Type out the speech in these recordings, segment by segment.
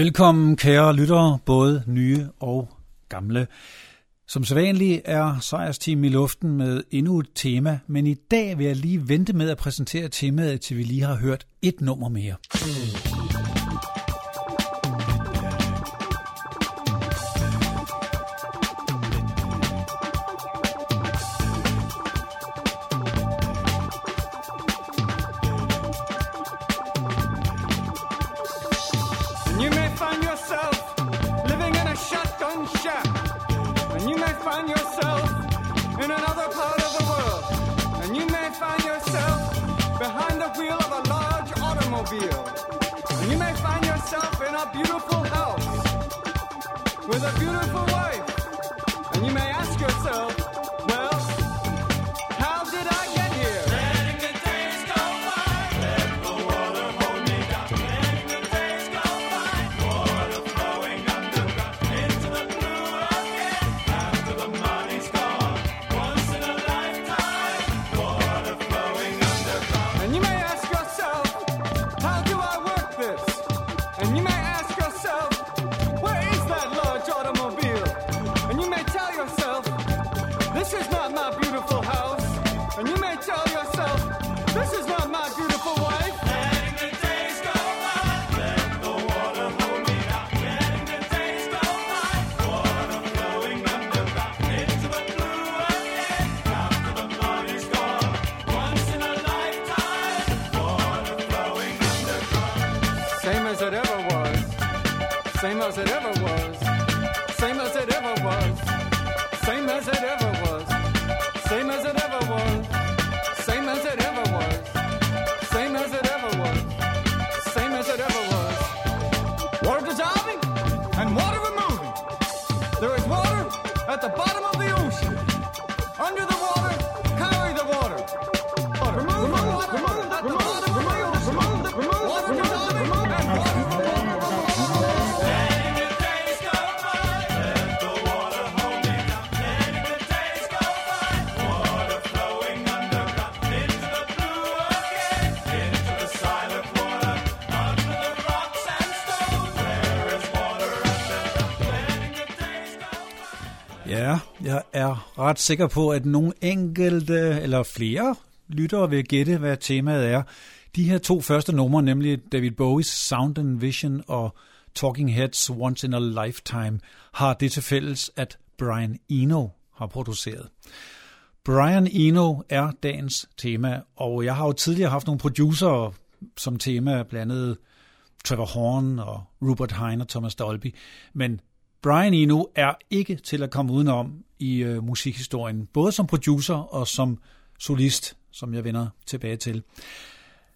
Velkommen kære lyttere, både nye og gamle. Som sædvanligt er sejrsteam i luften med endnu et tema, men i dag vil jeg lige vente med at præsentere temaet, til vi lige har hørt et nummer mere. Mm. With a beautiful wife. And you may ask yourself, does ever ret sikker på, at nogle enkelte eller flere lyttere vil gætte, hvad temaet er. De her to første numre, nemlig David Bowies Sound and Vision og Talking Heads Once in a Lifetime, har det til fælles, at Brian Eno har produceret. Brian Eno er dagens tema, og jeg har jo tidligere haft nogle producer som tema, blandt andet Trevor Horn og Rupert Hein og Thomas Dolby, men Brian Eno er ikke til at komme udenom i øh, musikhistorien, både som producer og som solist, som jeg vender tilbage til.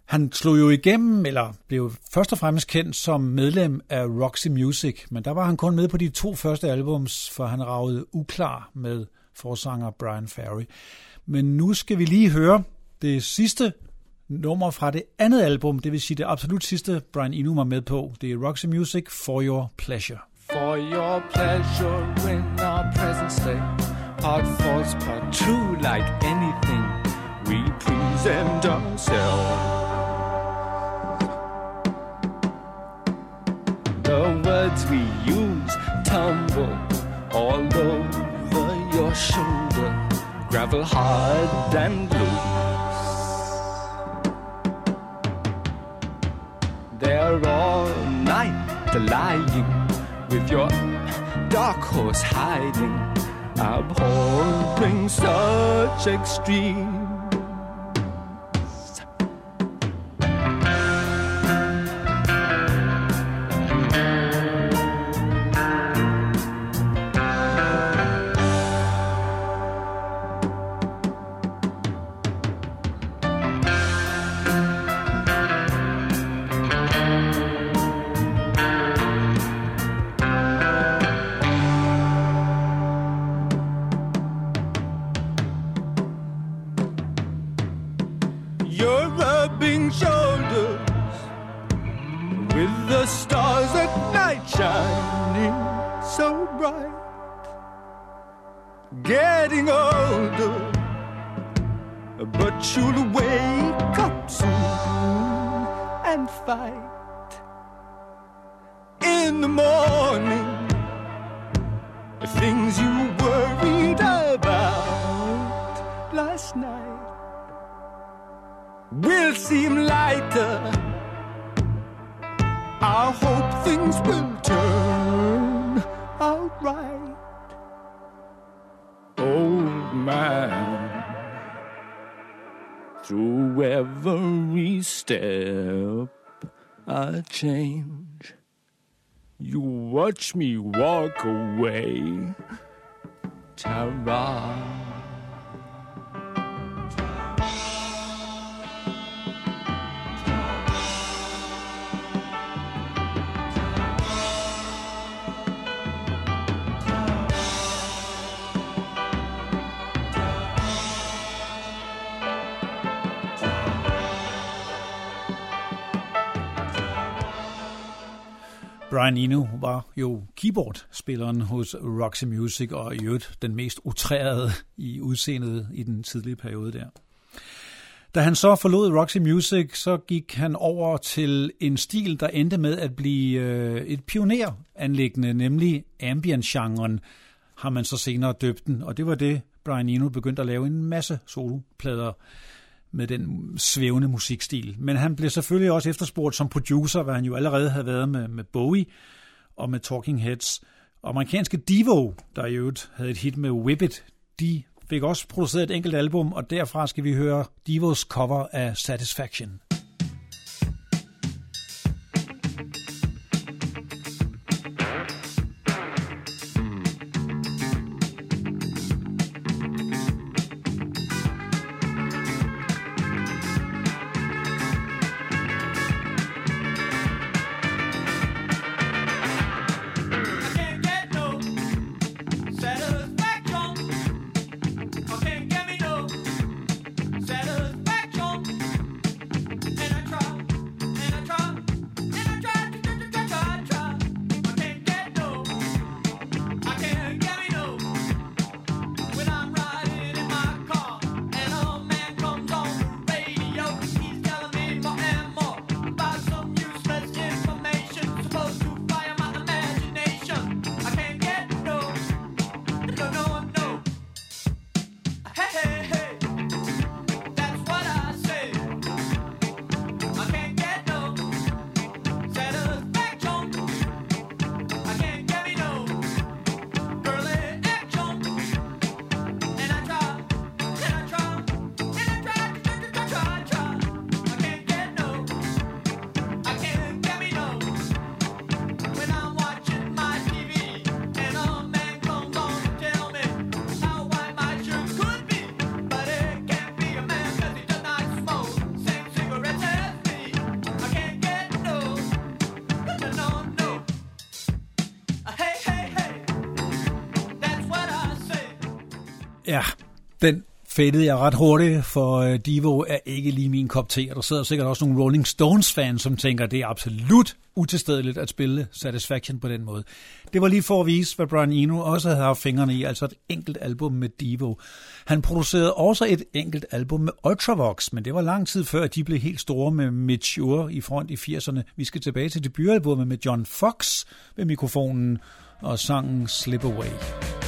Han slog jo igennem, eller blev først og fremmest kendt som medlem af Roxy Music, men der var han kun med på de to første albums, for han ragede uklar med forsanger Brian Ferry. Men nu skal vi lige høre det sidste nummer fra det andet album, det vil sige det absolut sidste, Brian Eno var med på. Det er Roxy Music, For Your Pleasure. For your pleasure when I present state, part false, part true, like anything we present ourselves. The words we use tumble all over your shoulder, gravel hard and loose. They're all night lying with your dark horse hiding, abhorring such extreme. Every step I change. You watch me walk away, Tara. Brian Eno var jo keyboardspilleren hos Roxy Music, og i øvrigt den mest utrærede i udseendet i den tidlige periode der. Da han så forlod Roxy Music, så gik han over til en stil, der endte med at blive øh, et pioneranlæggende, nemlig ambient-genren, har man så senere døbt den, og det var det, Brian Eno begyndte at lave en masse soloplader med den svævende musikstil. Men han blev selvfølgelig også efterspurgt som producer, hvad han jo allerede havde været med, med Bowie og med Talking Heads. Og amerikanske Devo, der i øvrigt havde et hit med Whip It, de fik også produceret et enkelt album, og derfra skal vi høre Devos cover af Satisfaction. Ja, den fættede jeg ret hurtigt, for øh, Divo er ikke lige min kop te, og der sidder sikkert også nogle Rolling Stones-fans, som tænker, det er absolut utilstedeligt at spille Satisfaction på den måde. Det var lige for at vise, hvad Brian Eno også havde haft fingrene i, altså et enkelt album med Divo. Han producerede også et enkelt album med Ultravox, men det var lang tid før, at de blev helt store med Mature Ure i front i 80'erne. Vi skal tilbage til debutalbummet med John Fox ved mikrofonen og sangen Slip Away.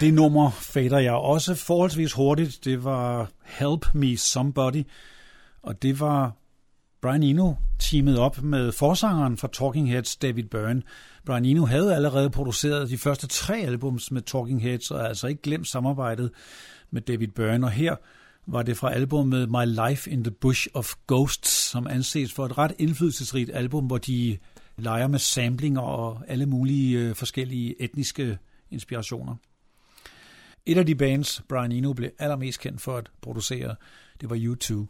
Det nummer fader jeg også forholdsvis hurtigt. Det var Help Me Somebody. Og det var Brian Eno teamet op med forsangeren fra Talking Heads, David Byrne. Brian Eno havde allerede produceret de første tre albums med Talking Heads, og altså ikke glemt samarbejdet med David Byrne. Og her var det fra albumet My Life in the Bush of Ghosts, som anses for et ret indflydelsesrigt album, hvor de leger med samplinger og alle mulige øh, forskellige etniske inspirationer. Et af de bands, Brian Eno blev allermest kendt for at producere, det var U2.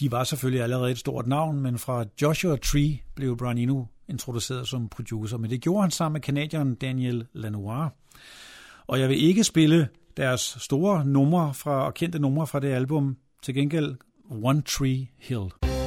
De var selvfølgelig allerede et stort navn, men fra Joshua Tree blev Brian Eno introduceret som producer, men det gjorde han sammen med kanadieren Daniel Lanois. Og jeg vil ikke spille deres store numre fra, og kendte numre fra det album, til gengæld One Tree Hill.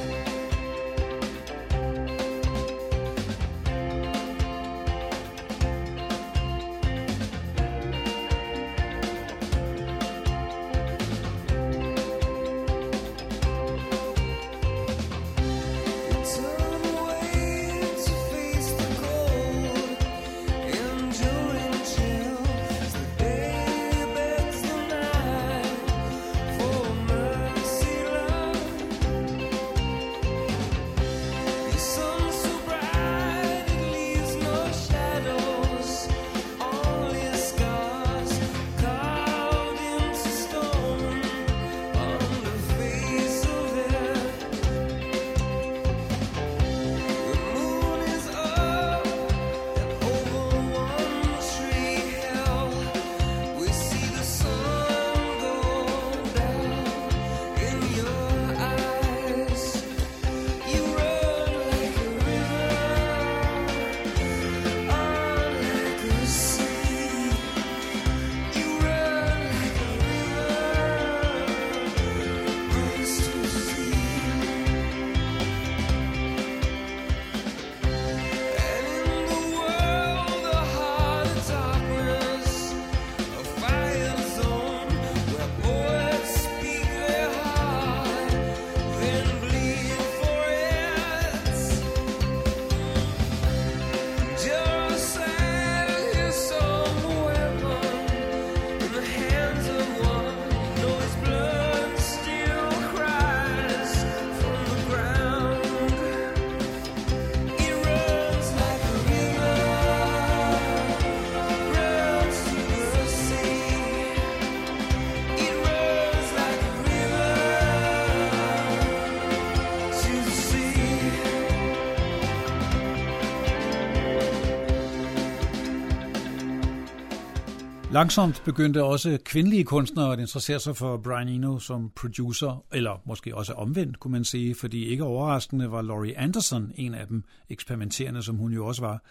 Langsomt begyndte også kvindelige kunstnere at interessere sig for Brian Eno som producer, eller måske også omvendt, kunne man sige, fordi ikke overraskende var Laurie Anderson en af dem, eksperimenterende som hun jo også var.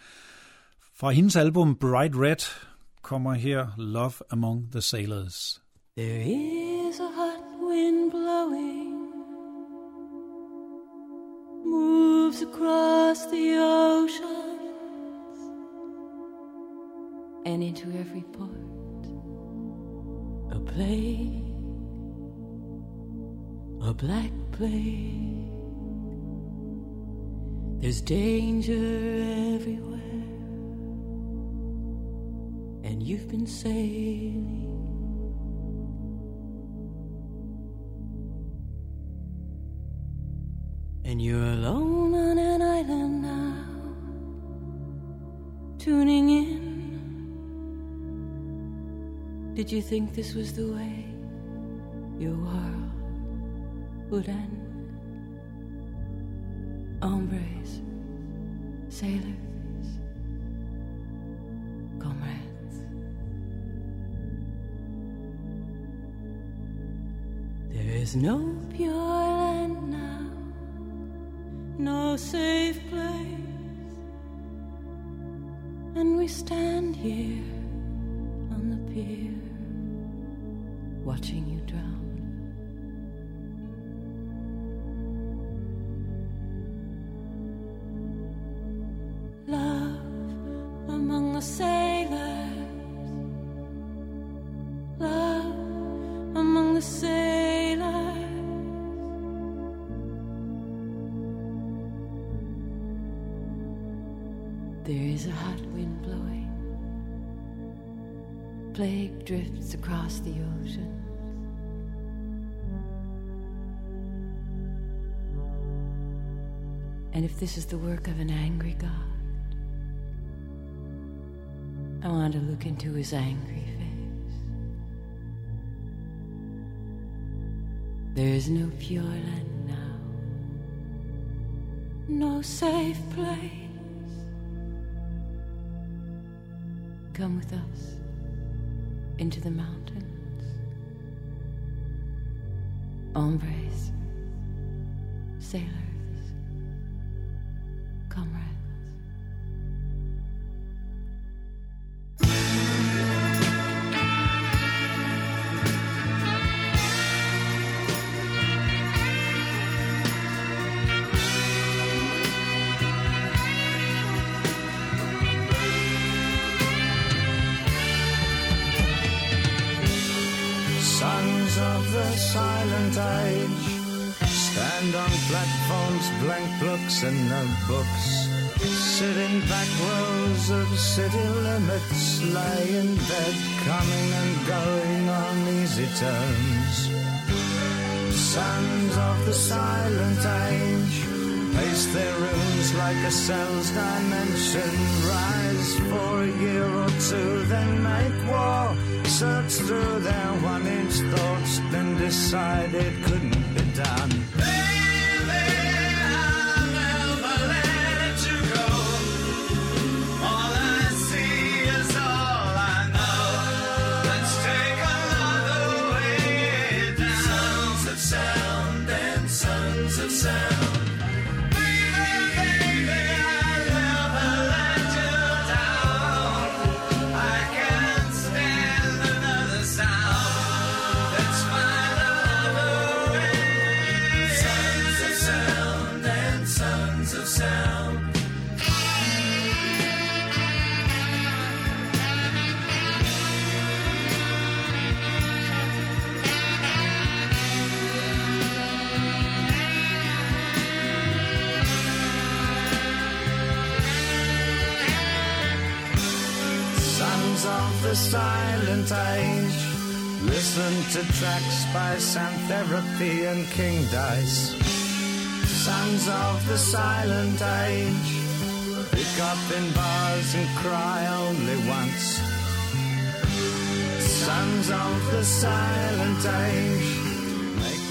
Fra hendes album Bright Red kommer her Love Among the Sailors. There is a hot wind blowing, moves across the ocean and into every port. A plague, a black plague. There's danger everywhere, and you've been sailing. And you're alone on an island now, tuning in. Did you think this was the way your world would end? Hombres, sailors, comrades. There is no pure land now no safe place. And we stand here watching you drown. Love among the sailors, love among the sailors. There is a hot wind blowing. Plague drifts across the oceans. And if this is the work of an angry God, I want to look into his angry face. There is no pure land now, no safe place. Come with us into the mountains. Hombres, sailors, notebooks. Sit in back rows of city limits, lie in bed, coming and going on easy terms. Sons of the silent age pace their rooms like a cell's dimension. Rise for a year or two, then make war. Search through their one inch thoughts, then decide it couldn't Tracks by Sound Therapy and King Dice. Sons of the silent age. Pick up in bars and cry only once. Sons of the silent age. Make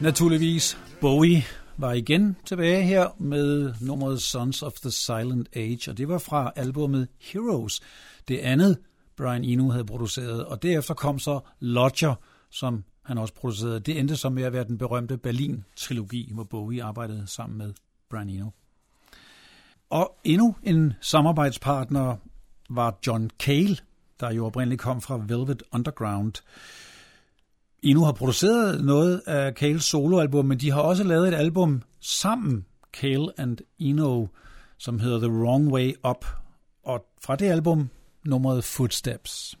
Naturligvis Bowie var igen tilbage her med nummeret Sons of the Silent Age, og det var fra albumet Heroes, det andet Brian Eno havde produceret, og derefter kom så Lodger, som han også producerede. Det endte så med at være den berømte Berlin-trilogi, hvor Bowie arbejdede sammen med Brian Eno. Og endnu en samarbejdspartner var John Cale, der jo oprindeligt kom fra Velvet Underground. Eno har produceret noget af Cales soloalbum, men de har også lavet et album sammen, Cale and Eno, som hedder The Wrong Way Up. Og fra det album, nummeret Footsteps.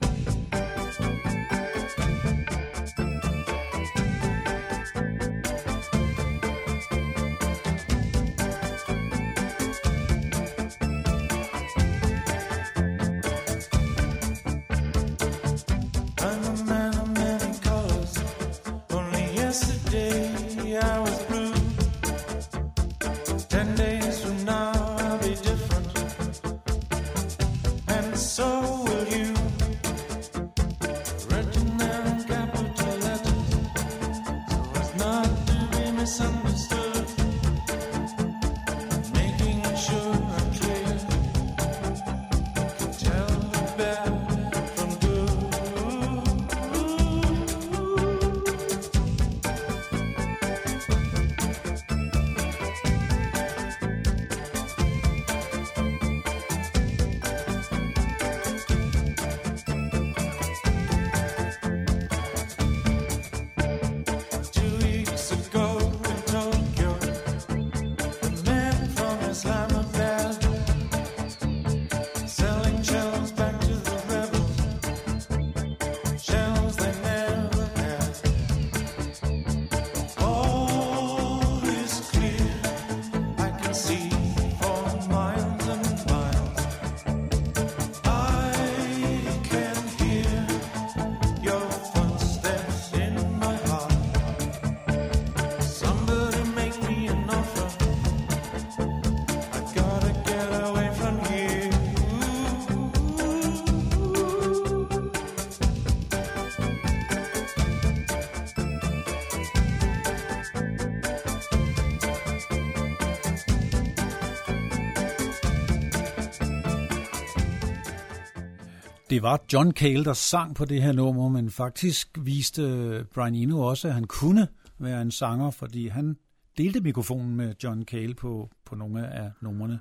Det var John Cale, der sang på det her nummer, men faktisk viste Brian Eno også, at han kunne være en sanger, fordi han delte mikrofonen med John Cale på, på nogle af numrene.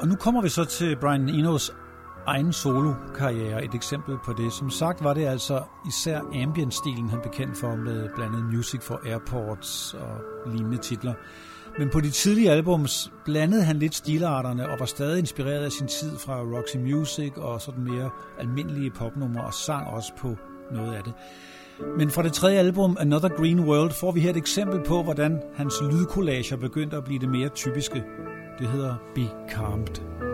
Og nu kommer vi så til Brian Enos egen solo-karriere, et eksempel på det. Som sagt var det altså især ambient-stilen, han bekendt for med blandet Music for Airports og lignende titler. Men på de tidlige albums blandede han lidt stilarterne og var stadig inspireret af sin tid fra Roxy Music og sådan mere almindelige popnumre og sang også på noget af det. Men fra det tredje album, Another Green World, får vi her et eksempel på, hvordan hans lydkollager begyndte at blive det mere typiske. Det hedder Be Calmed.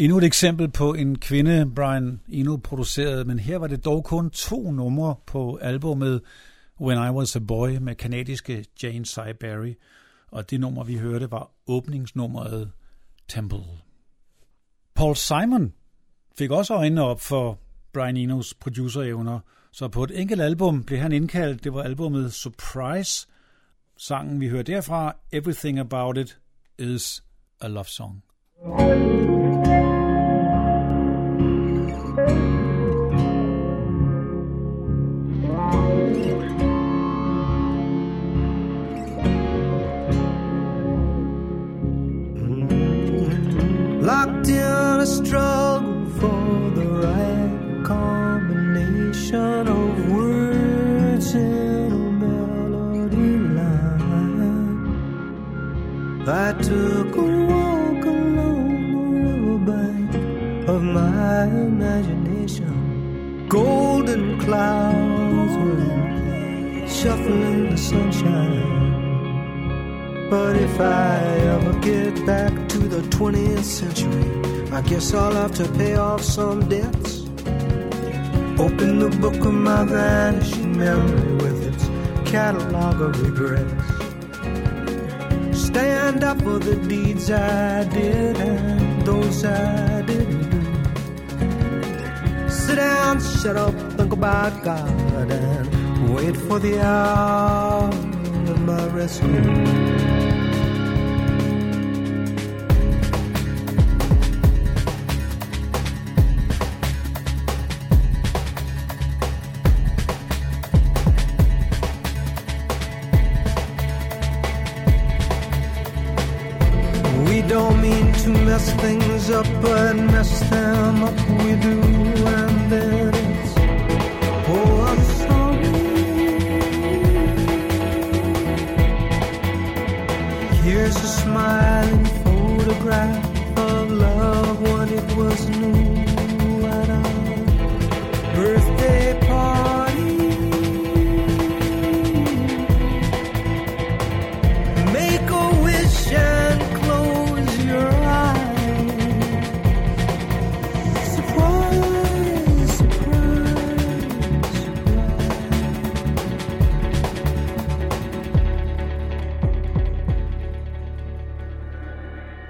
Endnu et eksempel på en kvinde, Brian Eno producerede, men her var det dog kun to numre på albumet When I Was a Boy med kanadiske Jane Syberry, og det nummer, vi hørte, var åbningsnummeret Temple. Paul Simon fik også øjnene op for Brian Enos producerevner, så på et enkelt album blev han indkaldt. Det var albumet Surprise. Sangen, vi hører derfra, Everything About It is a Love Song. Locked if I ever get back to the 20th century, I guess I'll have to pay off some debts. Open the book of my vanishing memory with its catalog of regrets. Stand up for the deeds I did and those I didn't do. Sit down, shut up, think about God, and wait for the hour of my rescue.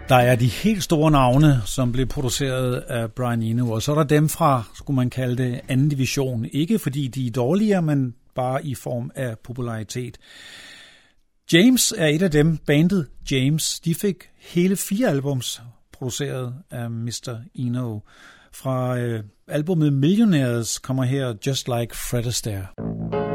Der er de helt store navne, som blev produceret af Brian Eno, og så er der dem fra, skulle man kalde det, anden division. Ikke fordi de er dårligere, men bare i form af popularitet. James er et af dem, bandet James. De fik hele fire albums produceret af Mr. Eno. Fra øh, albumet Millionaires kommer her Just Like Fred Astaire.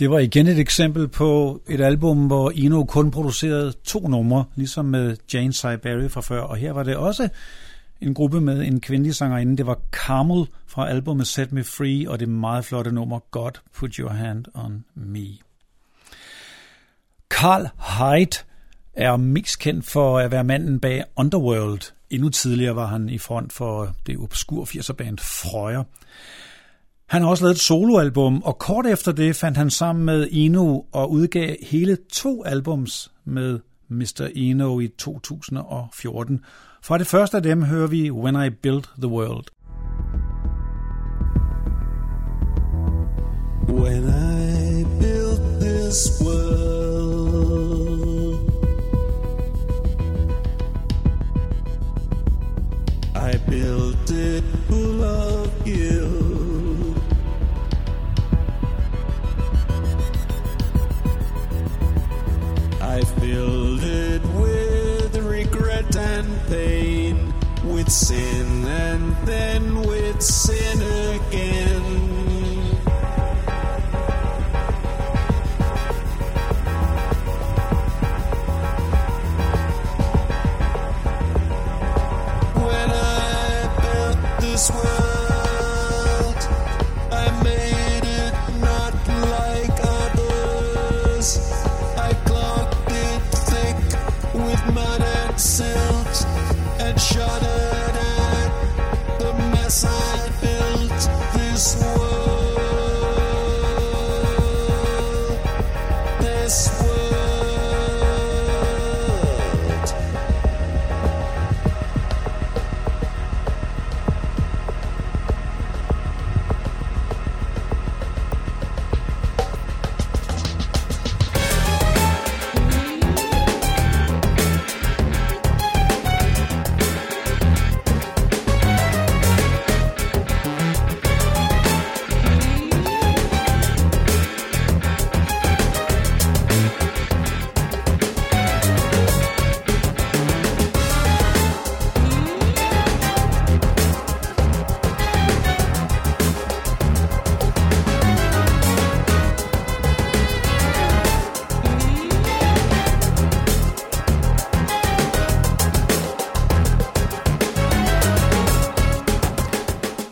Det var igen et eksempel på et album, hvor Eno kun producerede to numre, ligesom med Jane Siberry fra før. Og her var det også en gruppe med en kvindelig sangerinde. Det var Carmel fra albumet Set Me Free, og det meget flotte nummer God Put Your Hand On Me. Carl Hyde er mest kendt for at være manden bag Underworld. Endnu tidligere var han i front for det obskur 80'er-band Frøyer. Han har også lavet et soloalbum, og kort efter det fandt han sammen med Eno og udgav hele to albums med Mr. Eno i 2014. Fra det første af dem hører vi When I Built the World. When I built this world, I built I filled it with regret and pain, with sin and then with sin again.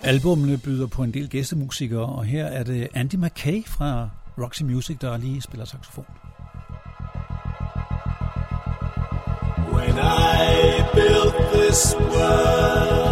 Albumene byder på en del gæstemusikere, og her er det Andy McKay fra Roxy Music, der lige spiller saxofon. When I built this world,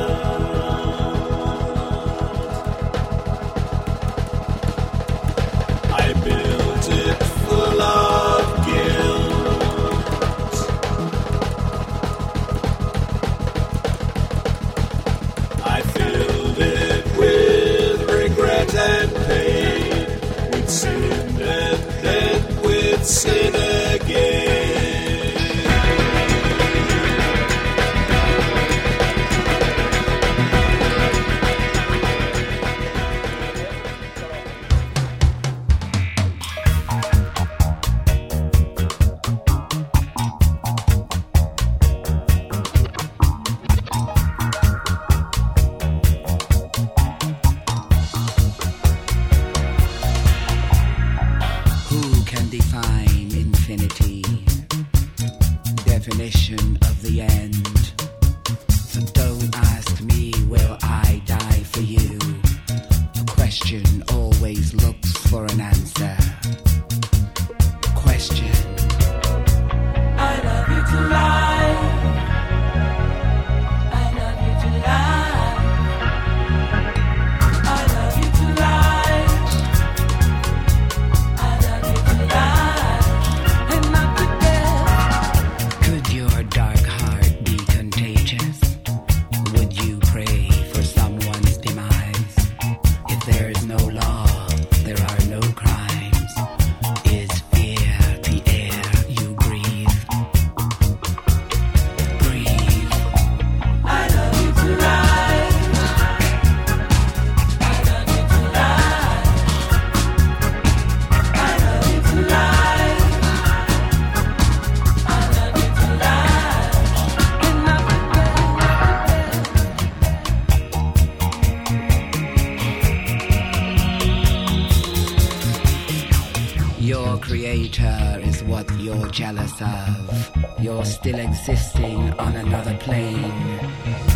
Your creator is what you're jealous of. You're still existing on another plane.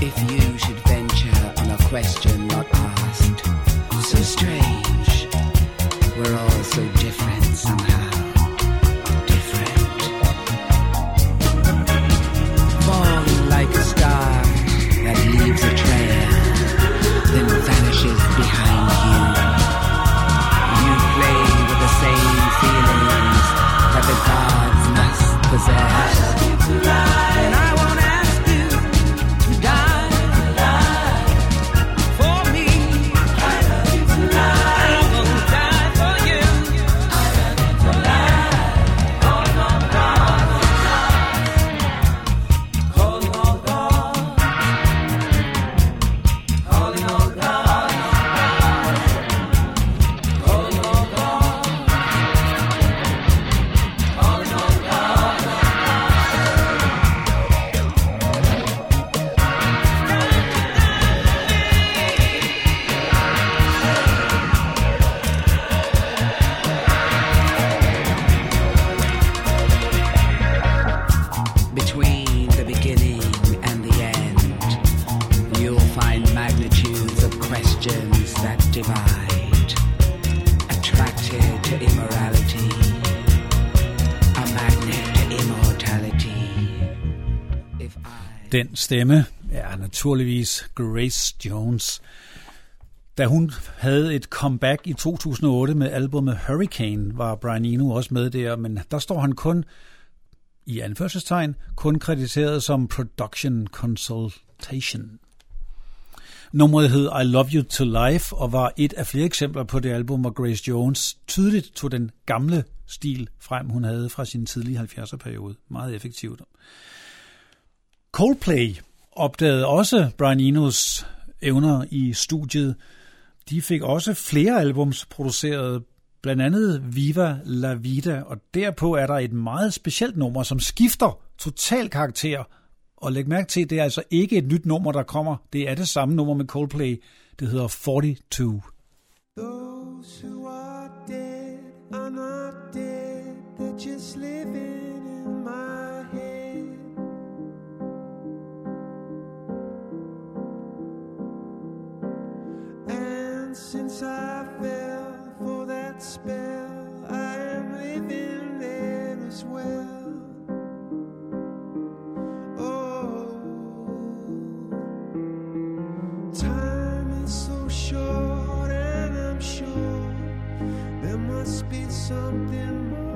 If you should venture on a question not asked, so strange. We're all so different somehow. Different. Falling like a star that leaves a trail, Den stemme er naturligvis Grace Jones. Da hun havde et comeback i 2008 med albumet Hurricane, var Brian Eno også med der, men der står han kun, i anførselstegn, kun krediteret som Production Consultation. Nummeret hed I Love You To Life og var et af flere eksempler på det album, hvor Grace Jones tydeligt tog den gamle stil frem, hun havde fra sin tidlige 70'er periode. Meget effektivt. Coldplay opdagede også Brian Enos evner i studiet. De fik også flere albums produceret, blandt andet Viva La Vida, og derpå er der et meget specielt nummer, som skifter total karakter. Og læg mærke til, det er altså ikke et nyt nummer, der kommer. Det er det samme nummer med Coldplay. Det hedder 42. Those who are dead are not dead, they're just living since I fell for that spell, I am living there as well. Oh, time is so short, and I'm sure there must be something Those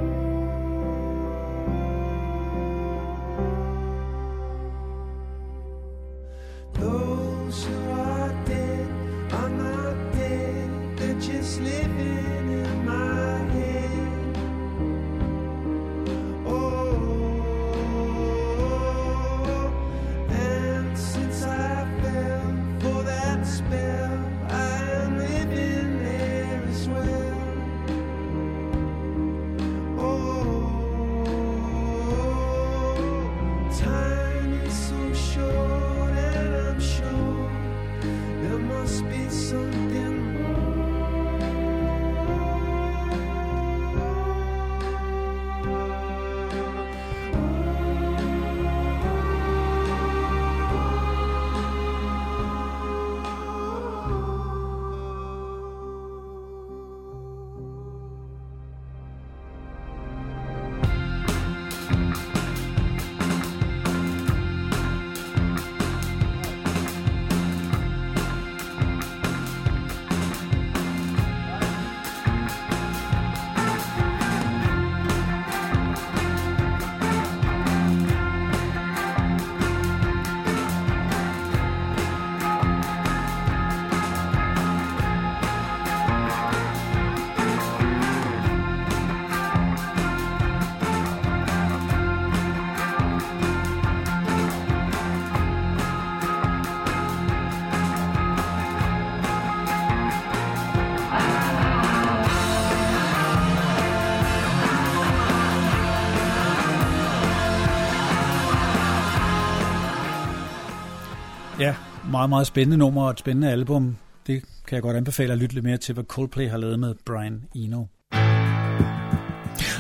meget, meget spændende nummer og et spændende album. Det kan jeg godt anbefale at lytte lidt mere til, hvad Coldplay har lavet med Brian Eno.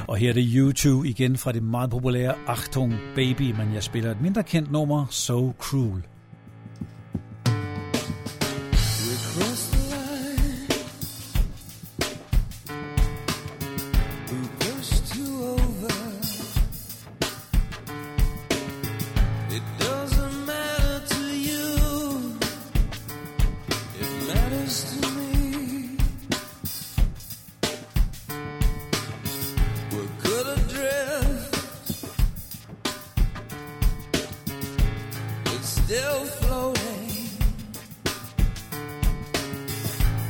Og her er det YouTube igen fra det meget populære Achtung Baby, men jeg spiller et mindre kendt nummer, So Cruel. Still floating.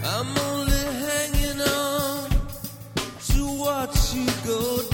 I'm only hanging on to watch you go down.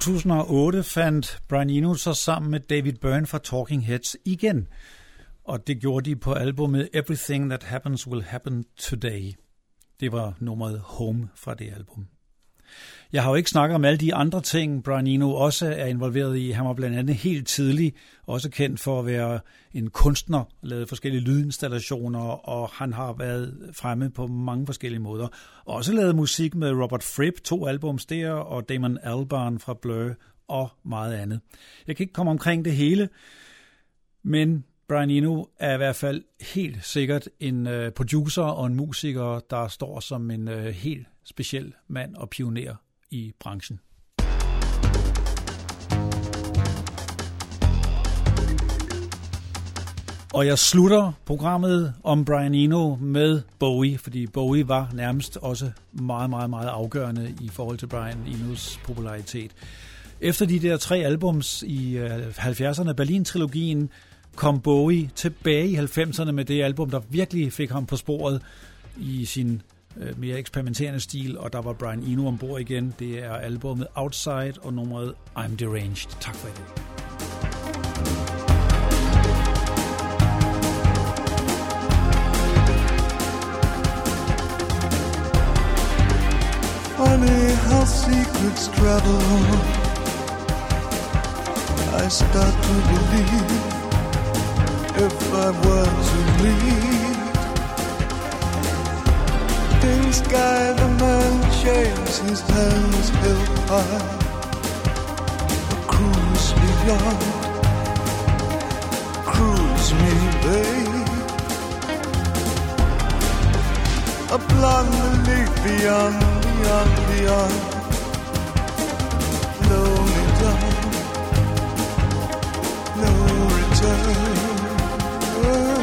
2008 fandt Brian Eno sig sammen med David Byrne fra Talking Heads igen. Og det gjorde de på albumet Everything That Happens Will Happen Today. Det var nummeret Home fra det album. Jeg har jo ikke snakket om alle de andre ting, Brian Eno også er involveret i. Han var blandt andet helt tidlig også kendt for at være en kunstner, lavet forskellige lydinstallationer, og han har været fremme på mange forskellige måder. Også lavet musik med Robert Fripp, to albums der, og Damon Albarn fra Blur og meget andet. Jeg kan ikke komme omkring det hele, men Brian Eno er i hvert fald helt sikkert en øh, producer og en musiker, der står som en øh, helt speciel mand og pioner i branchen. Og jeg slutter programmet om Brian Eno med Bowie, fordi Bowie var nærmest også meget, meget, meget afgørende i forhold til Brian Enos popularitet. Efter de der tre albums i øh, 70'erne, Berlin-trilogien, kom Bowie tilbage i 90'erne med det album, der virkelig fik ham på sporet i sin øh, mere eksperimenterende stil, og der var Brian Eno ombord igen. Det er albumet Outside og nummeret I'm Deranged. Tak for i dag. Funny how secrets travel. I start to believe if I were to leave. In sky, the man shakes his hands held high. A cruise beyond, cruise me, babe. A the lake beyond, beyond, beyond. Blow me down, no return. Oh.